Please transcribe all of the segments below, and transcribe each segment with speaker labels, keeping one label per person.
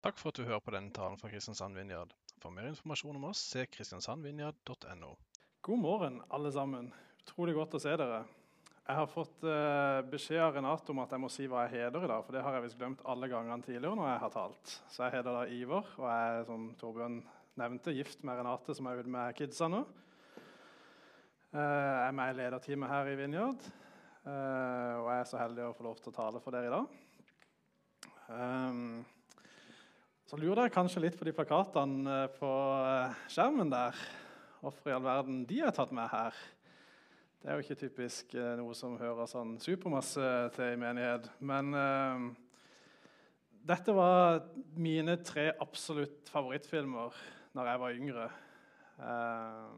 Speaker 1: Takk for at du hører på denne talen fra Kristiansand Vinjard. For mer informasjon om oss, se kristiansandvinjard.no.
Speaker 2: God morgen, alle sammen. Utrolig godt å se dere. Jeg har fått uh, beskjed av Renate om at jeg må si hva jeg heter i dag. For det har jeg visst glemt alle gangene tidligere når jeg har talt. Så jeg heter da Ivar, og jeg er, som Torbjørn nevnte, gift med Renate, som er ute med kidsa nå. Uh, jeg er med i lederteamet her i Vinjard, uh, og jeg er så heldig å få lov til å tale for dere i dag. Så lurer dere kanskje litt på de plakatene på skjermen der. Hvorfor i all verden de er tatt med her? Det er jo ikke typisk eh, noe som hører sånn supermasse til i menighet. Men uh, dette var mine tre absolutt favorittfilmer når jeg var yngre. Uh,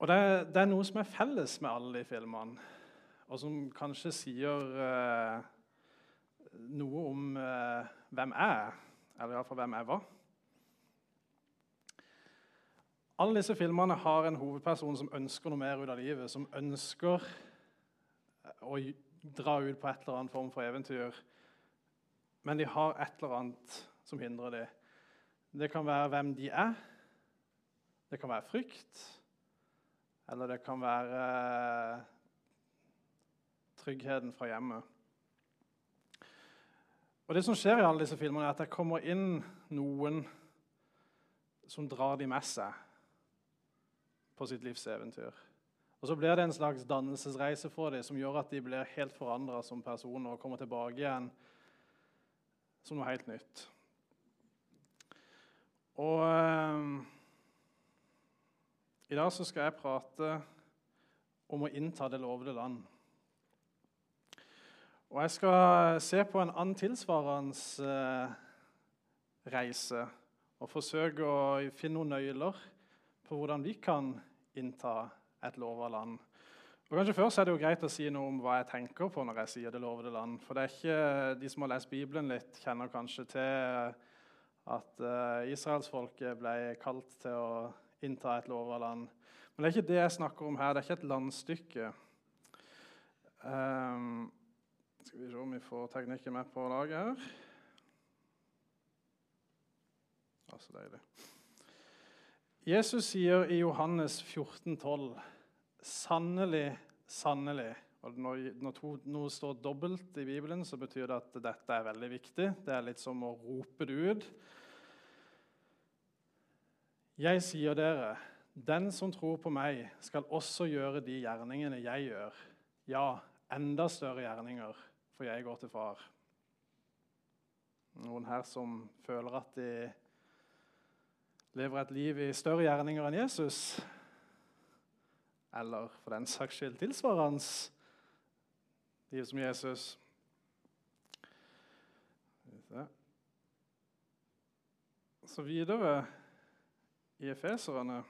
Speaker 2: og det, det, er noe som er felles med alle de filmene, og som kanskje sier uh, noe om eh, hvem jeg er, eller iallfall hvem jeg var. Alle disse filmene har en hovedperson som ønsker noe mer ut av livet, som ønsker eh, å dra ut på et eller annet form for eventyr. Men de har et eller annet som hindrer dem. Det kan være hvem de er, det kan være frykt, eller det kan være eh, tryggheten fra hjemmet. Og Det som skjer i alle disse filmene, er at det kommer inn noen som drar de med seg på sitt livs eventyr. Og Så blir det en slags dannelsesreise for dem som gjør at de blir helt forandra som personer og kommer tilbake igjen som noe helt nytt. Og eh, I dag så skal jeg prate om å innta det lovede land. Og Jeg skal se på en annen tilsvarende eh, reise og forsøke å finne noen nøyler på hvordan vi kan innta et lova land. Og kanskje Først er det jo greit å si noe om hva jeg tenker på når jeg sier 'det lovede land'. For det er ikke, De som har lest Bibelen litt, kjenner kanskje til at uh, israelsfolket ble kalt til å innta et lova land. Men det er ikke det jeg snakker om her. Det er ikke et landstykke. Um, skal vi se om vi får teknikken med på laget her. Altså deilig. Jesus sier i Johannes 14, 12, 'Sannelig, sannelig' og Når, når to, noe står dobbelt i Bibelen, så betyr det at dette er veldig viktig. Det er litt som å rope det ut. Jeg sier dere, den som tror på meg, skal også gjøre de gjerningene jeg gjør. Ja, enda større gjerninger, for jeg går til far. Noen her som føler at de lever et liv i større gjerninger enn Jesus, eller for den saks skyld tilsvarende liv som Jesus Så videre i Efeserene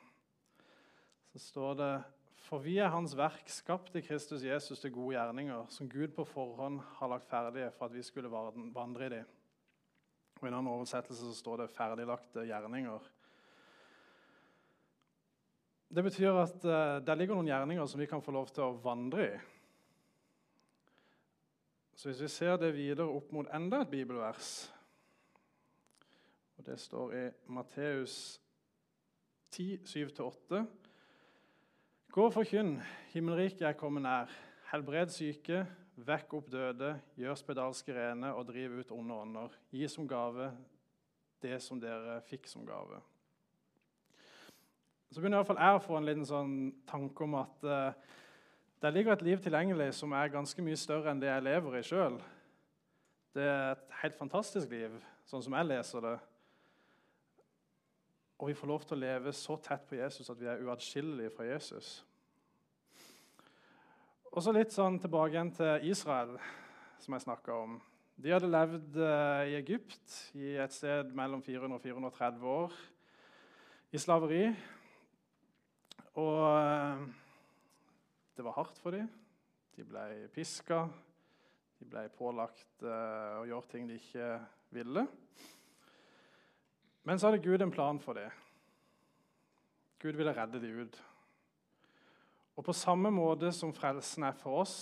Speaker 2: så står det For vi er Hans verk, skapt i Kristus Jesus til gode gjerninger, som Gud på forhånd har lagt ferdige for at vi skulle vandre i dem. Og I en annen oversettelse så står det 'ferdiglagte gjerninger'. Det betyr at uh, det ligger noen gjerninger som vi kan få lov til å vandre i. Så hvis vi ser det videre opp mot enda et bibelvers og Det står i Matteus 10, 7-8. Gå og forkynn, himmelriket er kommet nær. Helbred syke, vekk opp døde, gjør spedalske rene og driv ut onde ånder. Gi som gave det som dere fikk som gave. Så begynner i hvert fall jeg å få en liten sånn tanke om at uh, det ligger et liv tilgjengelig som er ganske mye større enn det jeg lever i sjøl. Det er et helt fantastisk liv, sånn som jeg leser det. Og vi får lov til å leve så tett på Jesus at vi er uatskillelige fra Jesus. Og så litt sånn tilbake igjen til Israel, som jeg snakka om. De hadde levd uh, i Egypt i et sted mellom 400 og 430 år i slaveri. Og eh, det var hardt for dem. De ble piska. De ble pålagt uh, å gjøre ting de ikke ville. Men så hadde Gud en plan for det. Gud ville redde de ut. Og på samme måte som frelsen er for oss,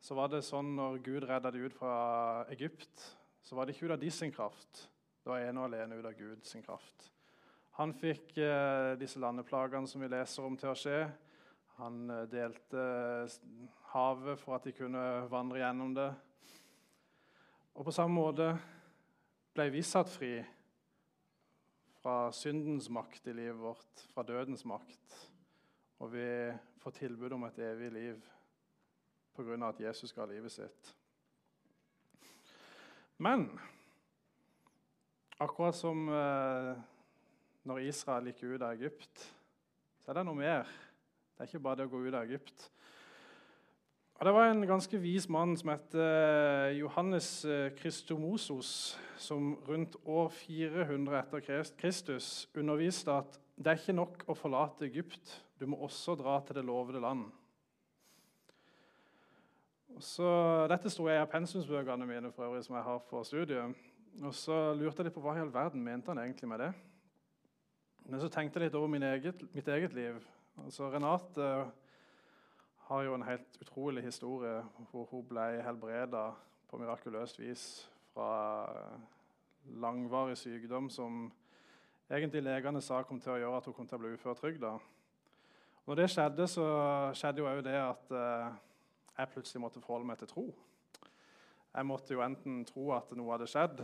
Speaker 2: så var det sånn når Gud redda de ut fra Egypt, så var det ikke ut av de sin kraft. Det var ene og alene ut av Gud sin kraft. Han fikk eh, disse landeplagene som vi leser om, til å skje. Han eh, delte eh, havet for at de kunne vandre gjennom det. Og på samme måte ble vi satt fri fra syndens makt i livet vårt, fra dødens makt. Og vi får tilbud om et evig liv pga. at Jesus ga livet sitt. Men akkurat som eh, når Israel gikk ut av Egypt, så er det noe mer. Det er ikke bare det å gå ut av Egypt. Og Det var en ganske vis mann som het eh, Johannes Kristomosos, eh, som rundt år 400 etter Kristus underviste at det er ikke nok å forlate Egypt, du må også dra til det lovede land. Så, dette sto jeg i pensumsbøkene mine for øvrig, som jeg har for studiet. Og så lurte jeg litt på hva i all verden mente han egentlig med det. Men så tenkte jeg litt over eget, mitt eget liv. Altså, Renate har jo en helt utrolig historie hvor hun ble helbreda på mirakuløst vis fra langvarig sykdom som egentlig legene sa kom til å gjøre at hun kom til å bli uføretrygda. Når det skjedde, så skjedde jo òg det at eh, jeg plutselig måtte forholde meg til tro. Jeg måtte jo enten tro at noe hadde skjedd,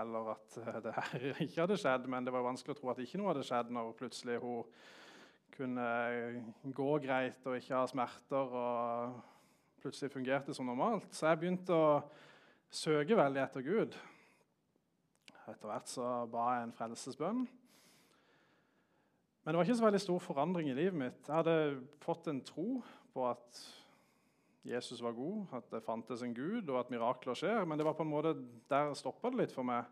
Speaker 2: eller at det her ikke hadde skjedd. Men det var vanskelig å tro at ikke noe hadde skjedd når plutselig hun kunne gå greit og ikke ha smerter og plutselig fungerte som normalt. Så jeg begynte å søke veldig etter Gud. Etter hvert så ba jeg en frelsesbønn. Men det var ikke så veldig stor forandring i livet mitt. Jeg hadde fått en tro på at Jesus var god, at det fantes en gud, og at mirakler skjer. Men det var på en måte, der stoppa det litt for meg.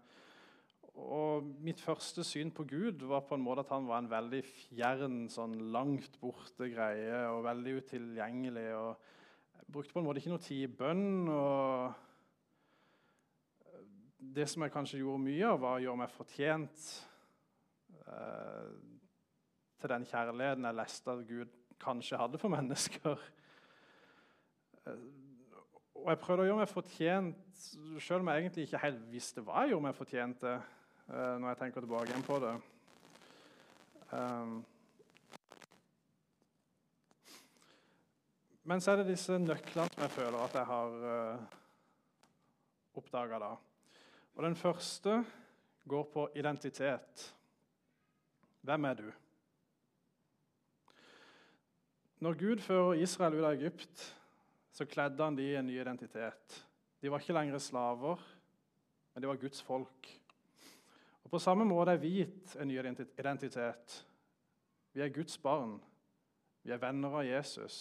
Speaker 2: Og mitt første syn på Gud var på en måte at han var en veldig fjern, sånn langt borte greie og veldig utilgjengelig. og Jeg brukte på en måte ikke noe tid i bønn. og Det som jeg kanskje gjorde mye av, var å gjøre meg fortjent eh, til den kjærligheten jeg leste at Gud kanskje hadde for mennesker. Og jeg prøvde å gjøre meg fortjent, selv om jeg egentlig ikke helt visste hva jeg gjorde meg fortjent til. Uh, når jeg tenker tilbake igjen på det. Um, men så er det disse nøklene som jeg føler at jeg har uh, oppdaga. Og den første går på identitet. Hvem er du? Når Gud fører Israel ut av Egypt, så kledde han de i en ny identitet. De var ikke lenger slaver, men de var Guds folk. På samme måte er vi gitt en ny identitet. Vi er Guds barn. Vi er venner av Jesus.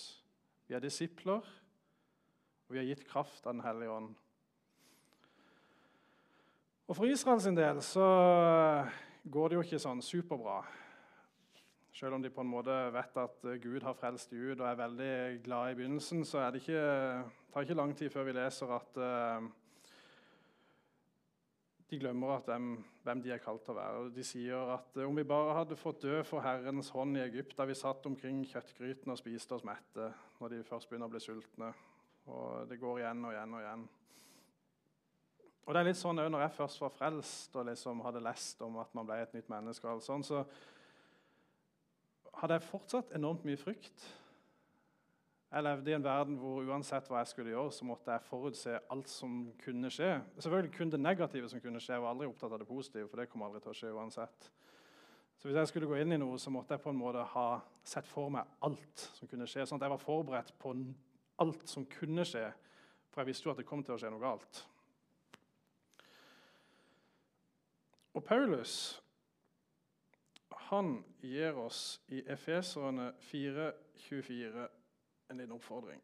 Speaker 2: Vi er disipler, og vi er gitt kraft av Den hellige ånd. Og For Israels del så går det jo ikke sånn superbra. Selv om de på en måte vet at eh, Gud har frelst Gud og er veldig glad i begynnelsen, så det ikke, tar ikke lang tid før vi leser at uh, de glemmer at dem, hvem de er kalt til å være. De sier at uh, om vi bare hadde fått dø for Herrens hånd i Egypt da vi satt omkring kjøttgrytene og spiste oss mette når de først begynner å bli sultne. Og det går igjen og igjen og igjen. Og det er litt sånn Når jeg først var frelst og liksom hadde lest om at man ble et nytt menneske, og alt sånt, så hadde jeg fortsatt enormt mye frykt. Jeg levde i en verden hvor uansett hva jeg skulle gjøre, så måtte jeg forutse alt som kunne skje. Selvfølgelig kun det negative som kunne skje. Jeg var aldri opptatt av det positive, for det kom aldri til å skje uansett. Så hvis jeg skulle gå inn i noe, så måtte jeg på en måte ha sett for meg alt som kunne skje. Sånn at jeg var forberedt på alt som kunne skje, for jeg visste jo at det kom til å skje noe galt. Og Paulus han gir oss i Efeserne 4,24 en liten oppfordring.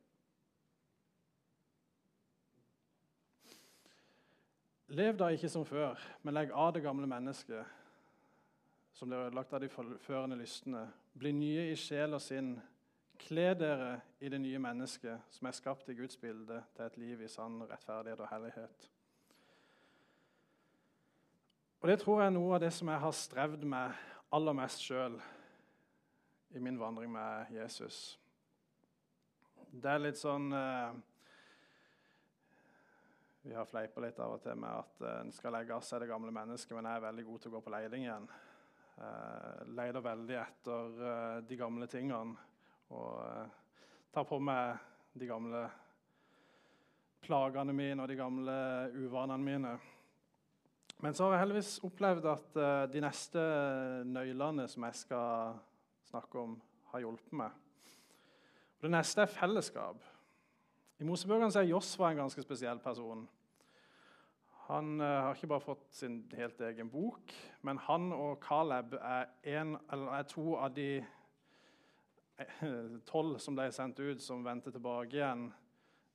Speaker 2: Lev da ikke som før, men legg av det gamle mennesket som blir ødelagt av de forførende lystne. Bli nye i sjel og sinn. Kle dere i det nye mennesket som er skapt i Guds bilde, til et liv i sann rettferdighet og hellighet. Og Det tror jeg er noe av det som jeg har strevd med aller mest sjøl i min vandring med Jesus. Det er litt sånn eh, Vi har fleipa litt av og til med at uh, en skal legge av seg det gamle mennesket, men jeg er veldig god til å gå på leiding igjen. Uh, leider veldig etter uh, de gamle tingene og uh, tar på meg de gamle plagene mine og de gamle uvanene mine. Men så har jeg heldigvis opplevd at de neste nøklene som jeg skal snakke om, har hjulpet meg. Og det neste er fellesskap. I Mosebøkene er Josva en ganske spesiell person. Han uh, har ikke bare fått sin helt egen bok, men han og Caleb er, en, er to av de eh, tolv som ble sendt ut, som vendte tilbake igjen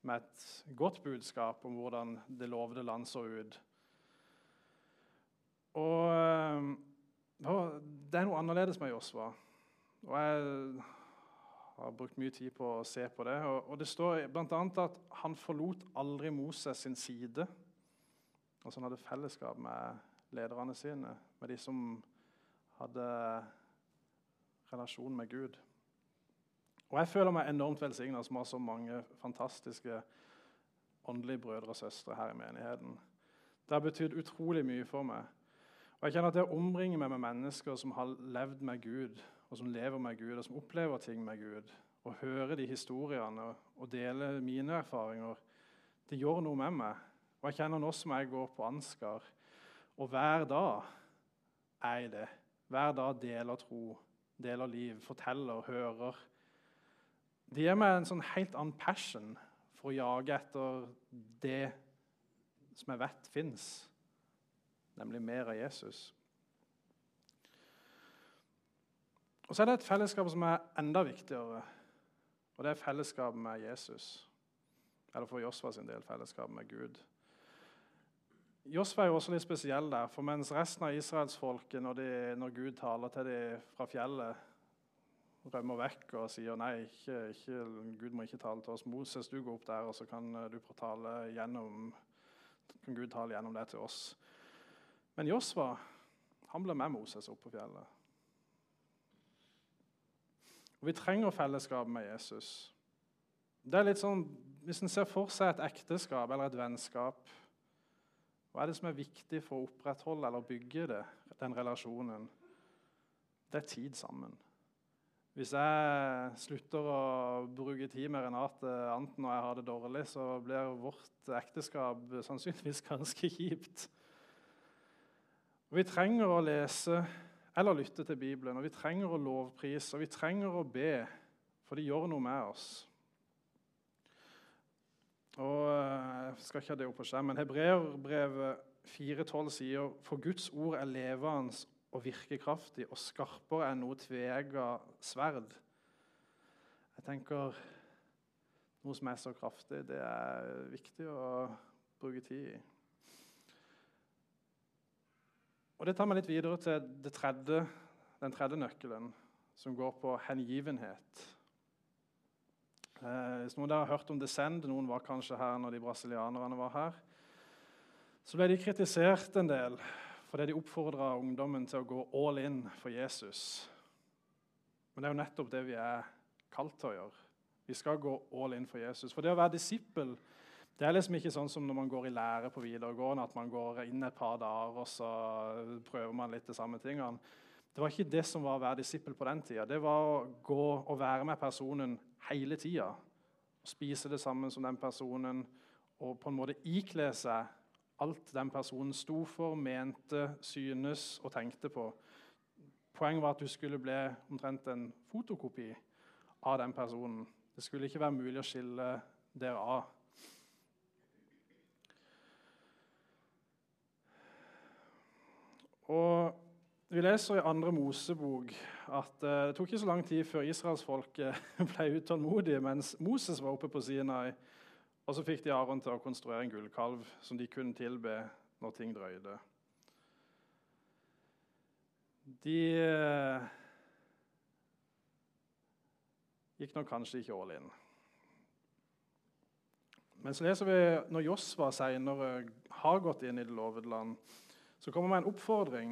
Speaker 2: med et godt budskap om hvordan det lovede land så ut. Og uh, Det er noe annerledes med Josva. Og jeg har brukt mye tid på å se på det. Og, og Det står bl.a. at han forlot aldri Moses sin side. Altså han hadde fellesskap med lederne sine, med de som hadde relasjon med Gud. Og Jeg føler meg enormt velsigna som har så mange fantastiske åndelige brødre og søstre her i menigheten. Det har betydd utrolig mye for meg. Og jeg kjenner at Det omringer meg med mennesker som har levd med Gud, og som lever med Gud, og som opplever ting med Gud, og hører de historiene og deler mine erfaringer, det gjør noe med meg. Og jeg kjenner nå som jeg går på Ansgar, og hver dag er jeg det. Hver dag deler tro, deler liv, forteller, hører. Det gir meg en sånn helt annen passion for å jage etter det som jeg vet fins, nemlig mer av Jesus. Og så er det et fellesskap som er enda viktigere, og det er fellesskapet med Jesus. Eller for Josva sin del fellesskapet med Gud. Josfa er jo også litt spesiell der, for mens resten av israelsfolket, når, når Gud taler til dem fra fjellet, rømmer vekk og sier nei, ikke, ikke, Gud må ikke tale til oss. Moses, du går opp der, og så kan tale gjennom, kan Gud tale gjennom det til oss. Men Josfa han ble med Moses opp på fjellet. Og Vi trenger fellesskap med Jesus. Det er litt sånn, Hvis en ser for seg et ekteskap eller et vennskap hva er det som er viktig for å opprettholde eller bygge det, den relasjonen? Det er tid sammen. Hvis jeg slutter å bruke tid med Renate Anten når jeg har det dårlig, så blir vårt ekteskap sannsynligvis ganske kjipt. Vi trenger å lese eller lytte til Bibelen, og vi trenger å lovprise og vi trenger å be, for det gjør noe med oss. Og eh, Jeg skal ikke ha det opp på skjermen. Hebreerbrevet 4,12 sier for Guds ord er levende og virkekraftig og skarpere enn noe tvega sverd. Jeg tenker noe som er så kraftig, det er viktig å bruke tid i. Og Det tar meg litt videre til tredje, den tredje nøkkelen, som går på hengivenhet. Eh, hvis noen der har hørt om Descend, noen var kanskje her når de brasilianerne var her, så ble de kritisert en del fordi de oppfordra ungdommen til å gå all in for Jesus. Men det er jo nettopp det vi er kalt til å gjøre. Vi skal gå all in for Jesus. For det å være disippel det er liksom ikke sånn som når man går i lære på videregående, at man går inn et par dager og så prøver man litt de samme tingene. Det var ikke det som var å være disippel på den tida. Det var å gå og være med personen hele tida. Spise det samme som den personen og på en måte ikle seg alt den personen sto for, mente, synes og tenkte på. Poenget var at du skulle bli omtrent en fotokopi av den personen. Det skulle ikke være mulig å skille dere av. Og vi leser i andre Mosebok at uh, det tok ikke så lang tid før israelsfolket ble utålmodige mens Moses var oppe på Sinai. Og så fikk de Aron til å konstruere en gullkalv som de kunne tilbe når ting drøyde. De uh, gikk nok kanskje ikke all in. Men så leser vi når Josva senere har gått inn i det lovede land, så kommer det en oppfordring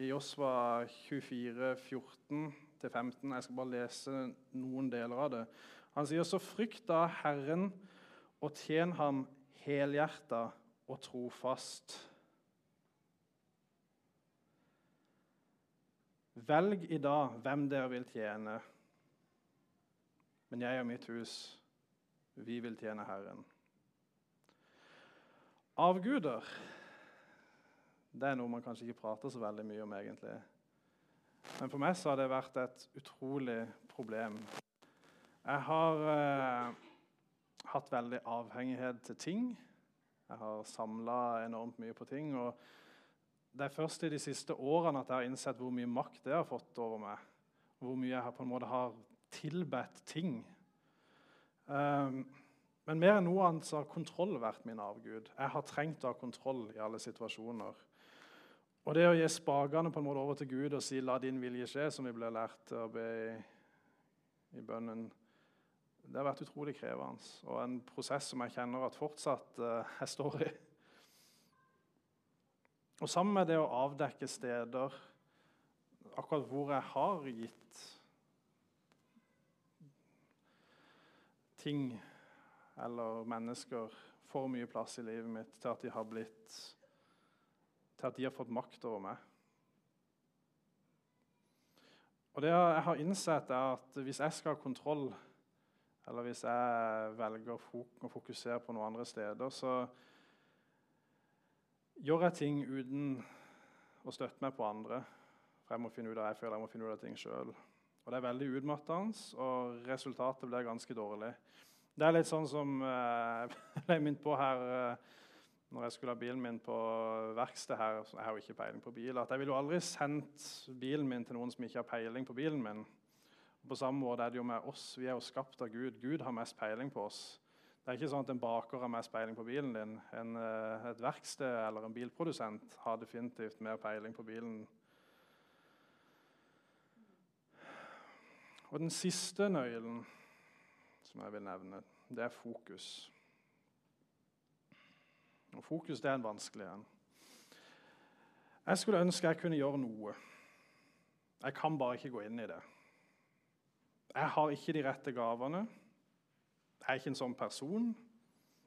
Speaker 2: i Josva 24, 14-15. Jeg skal bare lese noen deler av det. Han sier så frykt da Herren og tjen ham helhjerta og trofast. Velg i dag hvem dere vil tjene. Men jeg og mitt hus, vi vil tjene Herren. Avguder det er noe man kanskje ikke prater så veldig mye om, egentlig. Men for meg så har det vært et utrolig problem. Jeg har eh, hatt veldig avhengighet til ting. Jeg har samla enormt mye på ting. og Det er først i de siste årene at jeg har innsett hvor mye makt det har fått over meg. Hvor mye jeg på en måte har tilbedt ting. Um, men mer enn noe annet så har kontroll vært min avgud. Jeg har trengt å ha kontroll i alle situasjoner. Og det å gi spakene på en måte over til Gud og si 'la din vilje skje', som vi ble lært å be i, i bønnen, det har vært utrolig krevende. Og en prosess som jeg kjenner at fortsatt uh, jeg står i. Og sammen med det å avdekke steder akkurat hvor jeg har gitt ting eller mennesker for mye plass i livet mitt til at de har blitt til at de har fått makt over meg. Og det jeg har innsett, er at hvis jeg skal ha kontroll, eller hvis jeg velger å fokusere på noen andre steder, så gjør jeg ting uten å støtte meg på andre. For jeg må finne ut av, jeg føler jeg må finne ut av ting sjøl. Og det er veldig utmattende, og resultatet blir ganske dårlig. Det er litt sånn som eh, jeg ble minnet på her eh, når jeg skulle ha bilen min på verksted her Jeg har jo ikke peiling på bil. at Jeg ville jo aldri sendt bilen min til noen som ikke har peiling på bilen min. På samme måte er det jo med oss. Vi er jo skapt av Gud. Gud har mest peiling på oss. Det er ikke sånn at en baker har mest peiling på bilen din. En, eh, et verksted eller en bilprodusent har definitivt mer peiling på bilen. Og den siste nøkkelen som jeg vil nevne, det er fokus. Og Fokus det er en vanskelig en. Jeg skulle ønske jeg kunne gjøre noe. Jeg kan bare ikke gå inn i det. Jeg har ikke de rette gavene. Jeg er ikke en sånn person.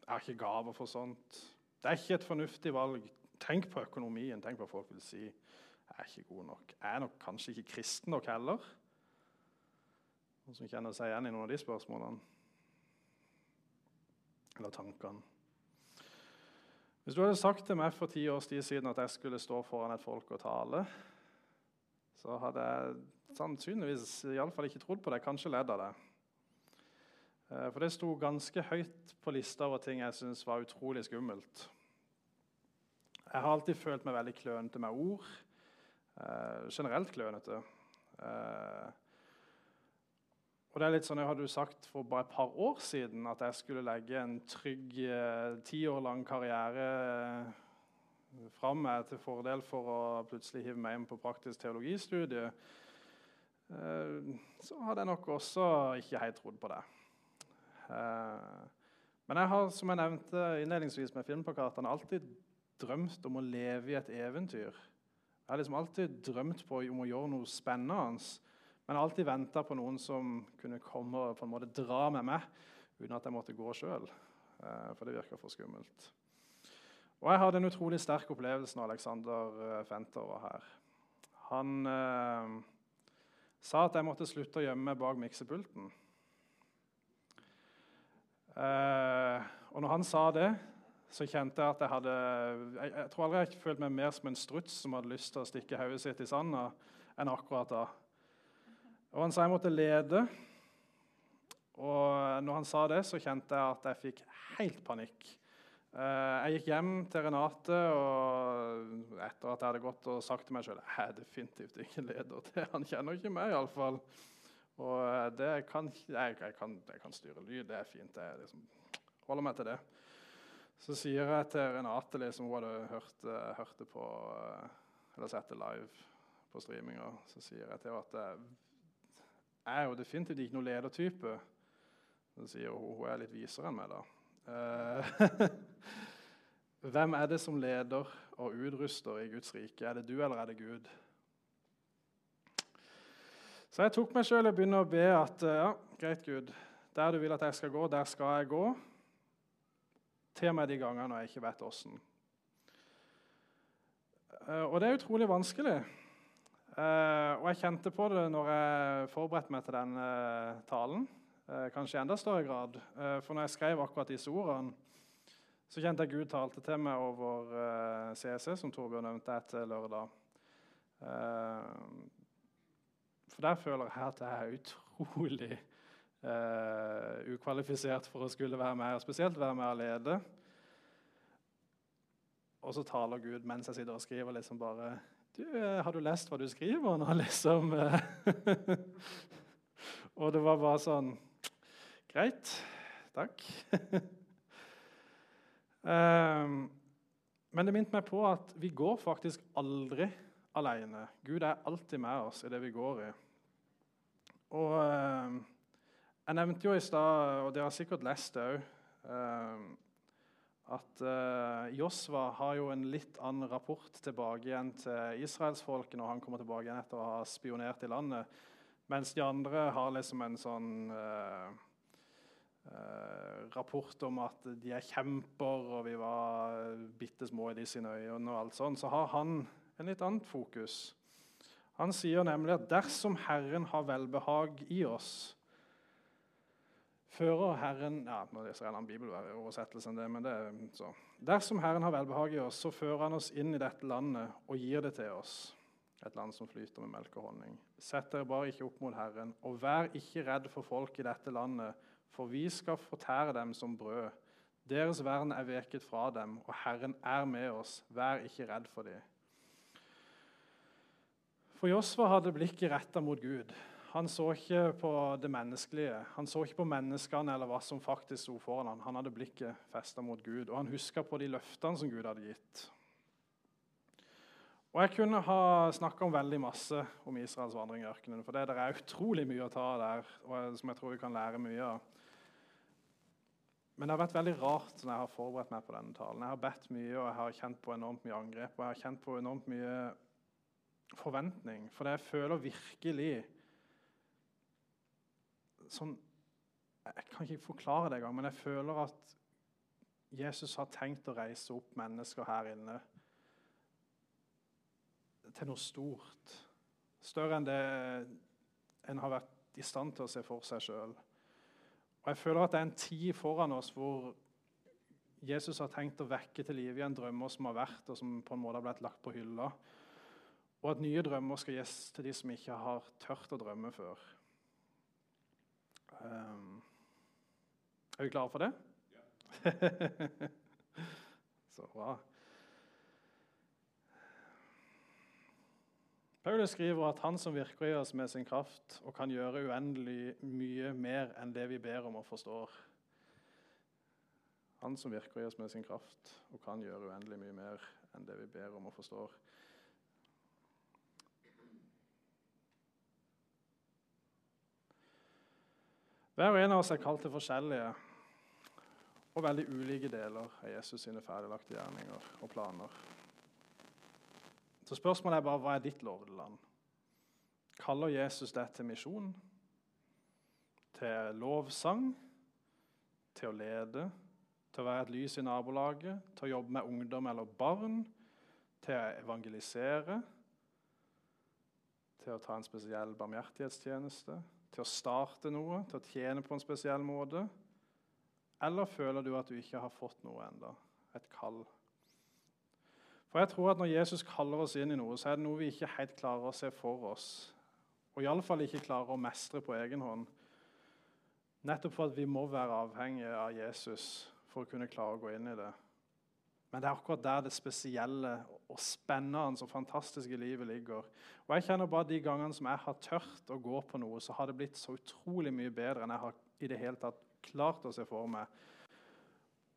Speaker 2: Jeg har ikke gaver for sånt. Det er ikke et fornuftig valg. Tenk på økonomien. Tenk på hva folk vil si. Jeg er ikke god nok. Jeg er nok kanskje ikke kristen nok heller. Noen som kjenner seg igjen i noen av de spørsmålene? Eller tankene? Hvis du hadde sagt til meg for ti års tid siden at jeg skulle stå foran et folk og tale, så hadde jeg sannsynligvis iallfall ikke trodd på det, kanskje ledd av det. Eh, for det sto ganske høyt på lista over ting jeg syntes var utrolig skummelt. Jeg har alltid følt meg veldig klønete med ord. Eh, generelt klønete. Eh, og det er litt sånn, Jeg hadde jo sagt for bare et par år siden at jeg skulle legge en trygg eh, ti år lang karriere eh, fram meg til fordel for å plutselig hive meg inn på praktisk teologistudie. Eh, så hadde jeg nok også ikke helt trodd på det. Eh, men jeg har, som jeg nevnte innledningsvis med filmplakatene, alltid drømt om å leve i et eventyr. Jeg har liksom alltid drømt på, om å gjøre noe spennende. Men jeg alltid venta på noen som kunne komme og på en måte dra med meg uten at jeg måtte gå sjøl. Eh, for det virka for skummelt. Og jeg hadde en utrolig sterk opplevelse når Alexander eh, Fenter var her. Han eh, sa at jeg måtte slutte å gjemme meg bak miksepulten. Eh, og når han sa det, så kjente jeg at jeg hadde Jeg, jeg tror aldri jeg følte meg mer som en struts som hadde lyst til å stikke hodet sitt i sanda, enn akkurat da. Og Han sa jeg måtte lede. Og når han sa det, så kjente jeg at jeg fikk helt panikk. Eh, jeg gikk hjem til Renate og etter at jeg hadde gått og sagt til meg sjøl jeg er definitivt ikke leder. til. han kjenner ikke meg, iallfall. Og eh, det kan, jeg, jeg, kan, jeg kan styre lyd, det er fint. Jeg liksom, holder meg til det. Så sier jeg til Renate, liksom, hun hadde hørt, det på Eller sett det live på streaminga, så sier jeg til henne at er jo definitivt ikke noen ledertype. Så sier hun hun er litt visere enn meg, da. Eh, hvem er det som leder og utruster i Guds rike? Er det du, eller er det Gud? Så jeg tok meg sjøl og begynne å be at ja, greit, Gud, der du vil at jeg skal gå, der skal jeg gå. Til meg de gangene jeg ikke vet åssen. Eh, og det er utrolig vanskelig. Eh, og jeg kjente på det når jeg forberedte meg til den eh, talen. Eh, kanskje i enda større grad. For når jeg skrev akkurat disse ordene, så kjente jeg Gud talte til meg over CC, som Torbjørn nevnte etter lørdag. For der føler jeg at jeg er utrolig ukvalifisert for å skulle være med, og spesielt være med og lede. Og så taler Gud mens jeg sitter og skriver, liksom bare du, eh, 'Har du lest hva du skriver nå?' liksom. Og det var bare sånn Greit. Takk. um, men det minte meg på at vi går faktisk aldri alene. Gud er alltid med oss i det vi går i. Og um, Jeg nevnte jo i stad, og dere har sikkert lest det òg at uh, Josva har jo en litt annen rapport tilbake igjen til israelsfolket når han kommer tilbake igjen etter å ha spionert i landet, mens de andre har liksom en sånn uh, uh, rapport om at de er kjemper, og vi var bitte små i de sine øyne, og alt sånt, så har han en litt annet fokus. Han sier nemlig at dersom Herren har velbehag i oss, fører Herren ja, nå leser jeg en bibeloversettelse enn det, men det er så. Dersom Herren har velbehag i oss, så fører han oss inn i dette landet og gir det til oss. Et land som flyter med melk og honning. Sett dere bare ikke opp mot Herren, og vær ikke redd for folk i dette landet, for vi skal fortære dem som brød. Deres vern er veket fra dem, og Herren er med oss. Vær ikke redd for dem. For Josva hadde blikket retta mot Gud. Han så ikke på det menneskelige. Han så ikke på menneskene eller hva som faktisk sto foran ham. Han hadde blikket festa mot Gud, og han huska på de løftene som Gud hadde gitt. Og Jeg kunne ha snakka om veldig masse om Israels vandring i ørkenen. For det er utrolig mye å ta der, og som jeg tror vi kan lære mye av. Men det har vært veldig rart når jeg har forberedt meg på denne talen. Jeg har bedt mye, og jeg har kjent på enormt mye angrep og jeg har kjent på enormt mye forventning. For jeg føler virkelig sånn, Jeg kan ikke forklare det engang, men jeg føler at Jesus har tenkt å reise opp mennesker her inne til noe stort. Større enn det en har vært i stand til å se for seg sjøl. Og jeg føler at det er en tid foran oss hvor Jesus har tenkt å vekke til live igjen drømmer som har vært, og som på en måte har blitt lagt på hylla. Og at nye drømmer skal gis til de som ikke har tørt å drømme før. Er vi klare for det? Ja. Så bra. Paulus skriver at han som virker i oss med sin kraft og kan gjøre uendelig mye mer enn det vi ber om og forstår. Han som virker i oss med sin kraft og kan gjøre uendelig mye mer enn det vi ber om og forstår. Hver og en av oss er kalt til forskjellige og veldig ulike deler av Jesus sine ferdiglagte gjerninger og planer. Så spørsmålet er bare hva er ditt lovede land? Kaller Jesus det til misjon? Til lovsang? Til å lede? Til å være et lys i nabolaget? Til å jobbe med ungdom eller barn? Til å evangelisere? Til å ta en spesiell barmhjertighetstjeneste? Til å starte noe, til å tjene på en spesiell måte? Eller føler du at du ikke har fått noe enda, et kall? For jeg tror at Når Jesus kaller oss inn i noe, så er det noe vi ikke helt klarer å se for oss. Og iallfall ikke klarer å mestre på egen hånd. Nettopp for at vi må være avhengige av Jesus for å kunne klare å gå inn i det. Men det er akkurat der det spesielle og spennende og fantastiske livet ligger. Og jeg kjenner bare De gangene som jeg har tørt å gå på noe, så har det blitt så utrolig mye bedre enn jeg har i det hele tatt klart å se for meg.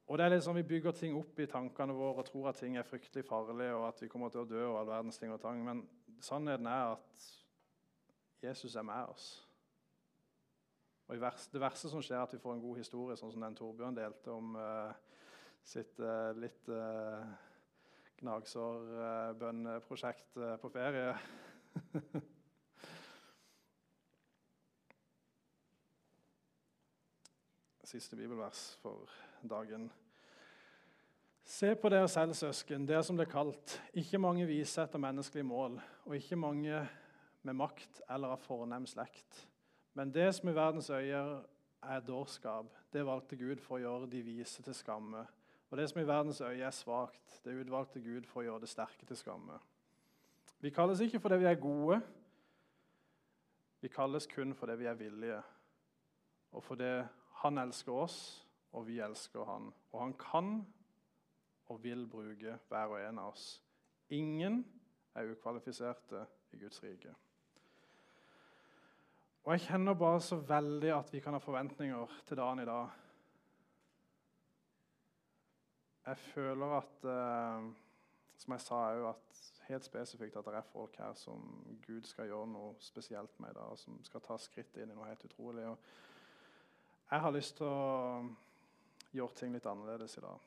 Speaker 2: Og det er litt sånn Vi bygger ting opp i tankene våre og tror at ting er fryktelig farlige, og at vi kommer til å dø og all verdens ting og tang. Men sannheten er at Jesus er med oss. Og Det verste som skjer, er at vi får en god historie, sånn som den Torbjørn delte om uh, sitt uh, litt uh, gnagsårbønneprosjekt uh, på ferie. Siste bibelvers for dagen. Se på dere selv, søsken, dere som ble kalt. Ikke mange vise etter menneskelige mål, og ikke mange med makt eller av fornem slekt. Men det som i verdens øyer er dårskap, det valgte Gud for å gjøre de vise til skamme. Og det som i verdens øye er svakt, det utvalgte Gud for å gjøre det sterke til skamme. Vi kalles ikke fordi vi er gode, vi kalles kun fordi vi er villige, og fordi han elsker oss, og vi elsker han. Og han kan og vil bruke hver og en av oss. Ingen er ukvalifiserte i Guds rike. Og jeg kjenner bare så veldig at vi kan ha forventninger til dagen i dag. Jeg føler at, eh, som jeg sa òg, at helt spesifikt at det er folk her som Gud skal gjøre noe spesielt med i dag, som skal ta skritt inn i noe helt utrolig. Og jeg har lyst til å gjøre ting litt annerledes i dag.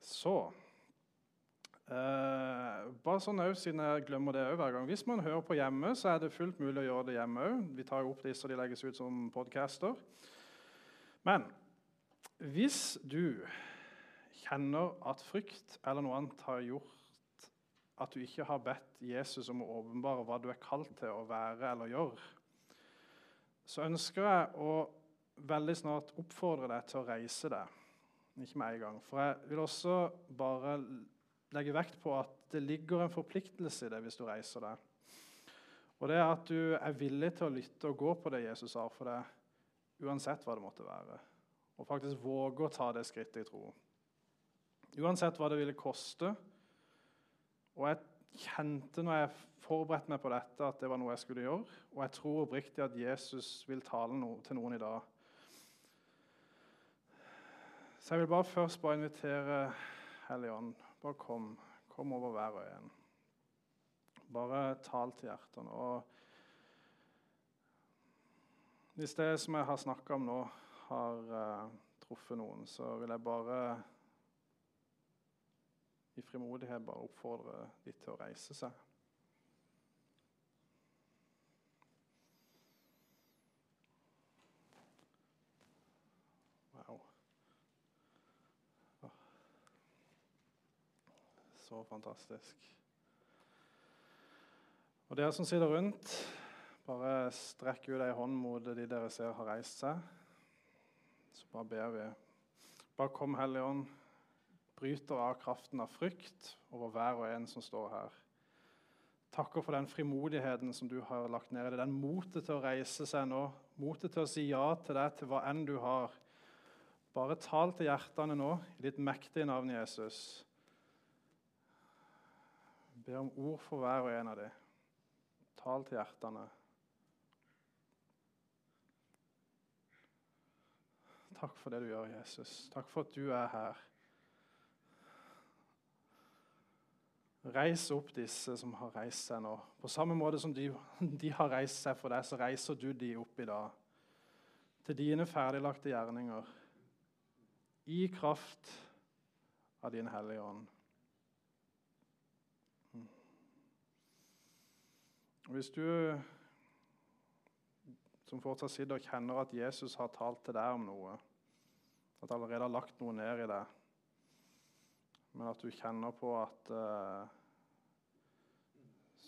Speaker 2: Så eh, Bare sånn også, siden jeg glemmer det hver gang. Hvis man hører på hjemme, så er det fullt mulig å gjøre det hjemme òg. Vi tar opp disse, de legges ut som podcaster. Men hvis du kjenner at frykt eller noe annet har gjort at du ikke har bedt Jesus om å åpenbare hva du er kalt til å være eller gjøre, så ønsker jeg å veldig snart oppfordre deg til å reise deg. Ikke med en gang. For jeg vil også bare legge vekt på at det ligger en forpliktelse i det hvis du reiser deg. Og det er at du er villig til å lytte og gå på det Jesus har for deg, uansett hva det måtte være. Og faktisk våge å ta det skrittet i tro. Uansett hva det ville koste. Og jeg kjente når jeg forberedte meg på dette, at det var noe jeg skulle gjøre. Og jeg tror oppriktig at Jesus vil tale noe til noen i dag. Så jeg vil bare først bare invitere Hellige Ånd. Bare kom. Kom over hver og en. Bare tal til hjertene. Og hvis det som jeg har snakka om nå, har uh, truffet noen, så vil jeg bare i frimodighet bare oppfordre de til å reise seg. Wow. Så fantastisk. Og dere som sitter rundt, bare strekk ut ei hånd mot de dere ser har reist seg. Så bare ber vi. Bare kom, Hellige Ånd bryter av kraften av frykt over hver og en som står her. Takker for den frimodigheten som du har lagt ned i det. Den motet til å reise seg nå, motet til å si ja til deg til hva enn du har. Bare tal til hjertene nå i ditt mektige navn, Jesus. Ber om ord for hver og en av dem. Tal til hjertene. Takk for det du gjør, Jesus. Takk for at du er her. Reis opp disse som har reist seg nå. På samme måte som de, de, har reist seg for deg, så reiser du de opp i dag. Til dine ferdiglagte gjerninger. I kraft av din Hellige Ånd. Mm. Hvis du som fortsatt sitter og kjenner at Jesus har talt til deg om noe, at han allerede har lagt noe ned i deg men at du kjenner på at eh,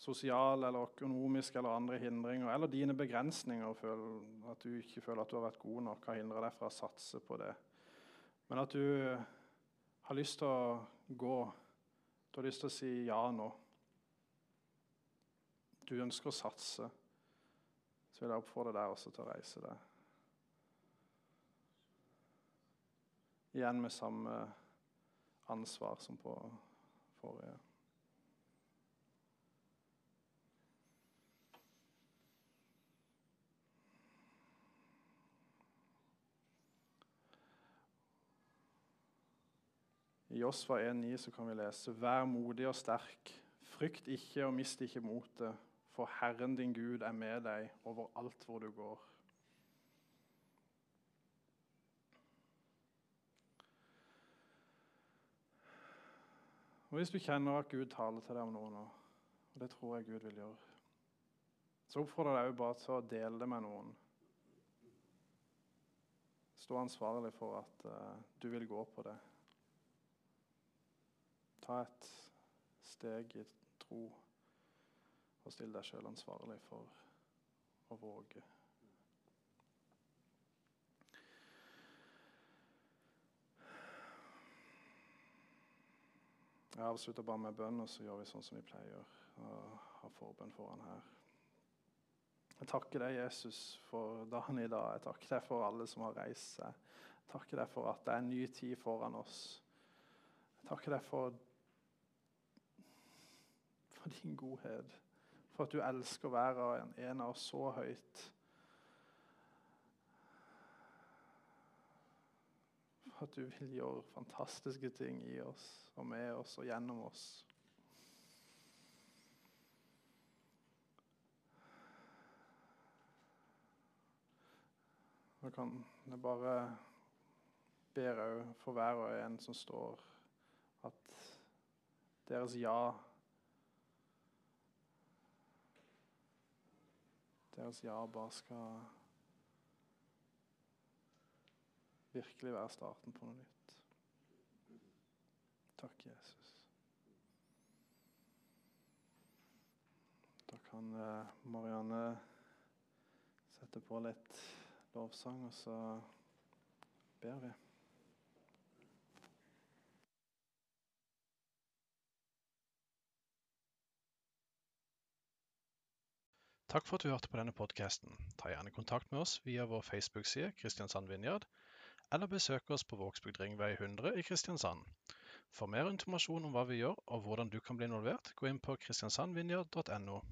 Speaker 2: sosiale eller økonomiske eller andre hindringer, eller dine begrensninger, føler, at du ikke føler at du har vært god nok, har hindra deg fra å satse på det. Men at du har lyst til å gå, du har lyst til å si ja nå. Du ønsker å satse. Så vil jeg oppfordre deg også til å reise deg. Igjen med samme ansvar som på forrige. I Josfa 1,9 kan vi lese.: Vær modig og sterk. Frykt ikke og mist ikke motet, for Herren din Gud er med deg over alt hvor du går. Og Hvis du kjenner at Gud taler til deg om noe nå, og det tror jeg Gud vil gjøre, så oppfordrer jeg deg bare til å dele det med noen. Stå ansvarlig for at uh, du vil gå på det. Ta et steg i tro og still deg sjøl ansvarlig for å våge. Jeg avslutter bare med bønn, og så gjør vi sånn som vi pleier. Og har forbønn foran her. Jeg takker deg, Jesus, for dagen i dag. Jeg takker deg for alle som har reist seg. Jeg takker deg for at det er en ny tid foran oss. Jeg takker deg for, for din godhet. For at du elsker hver og en av oss så høyt. At du vil gjøre fantastiske ting i oss og med oss og gjennom oss. Nå kan jeg bare òg for hver og en som står, at deres ja Deres ja bare skal virkelig være starten på noe nytt. Takk, Jesus. Da kan eh, Marianne sette på litt lovsang, og så ber vi.
Speaker 1: Takk for at du hørte på denne podkasten. Ta gjerne kontakt med oss via vår Facebook-side Kristiansand Vinjard, eller besøk oss på Vågsbygd ringvei 100 i Kristiansand. For mer informasjon om hva vi gjør og hvordan du kan bli involvert, gå inn på kristiansandvinjard.no.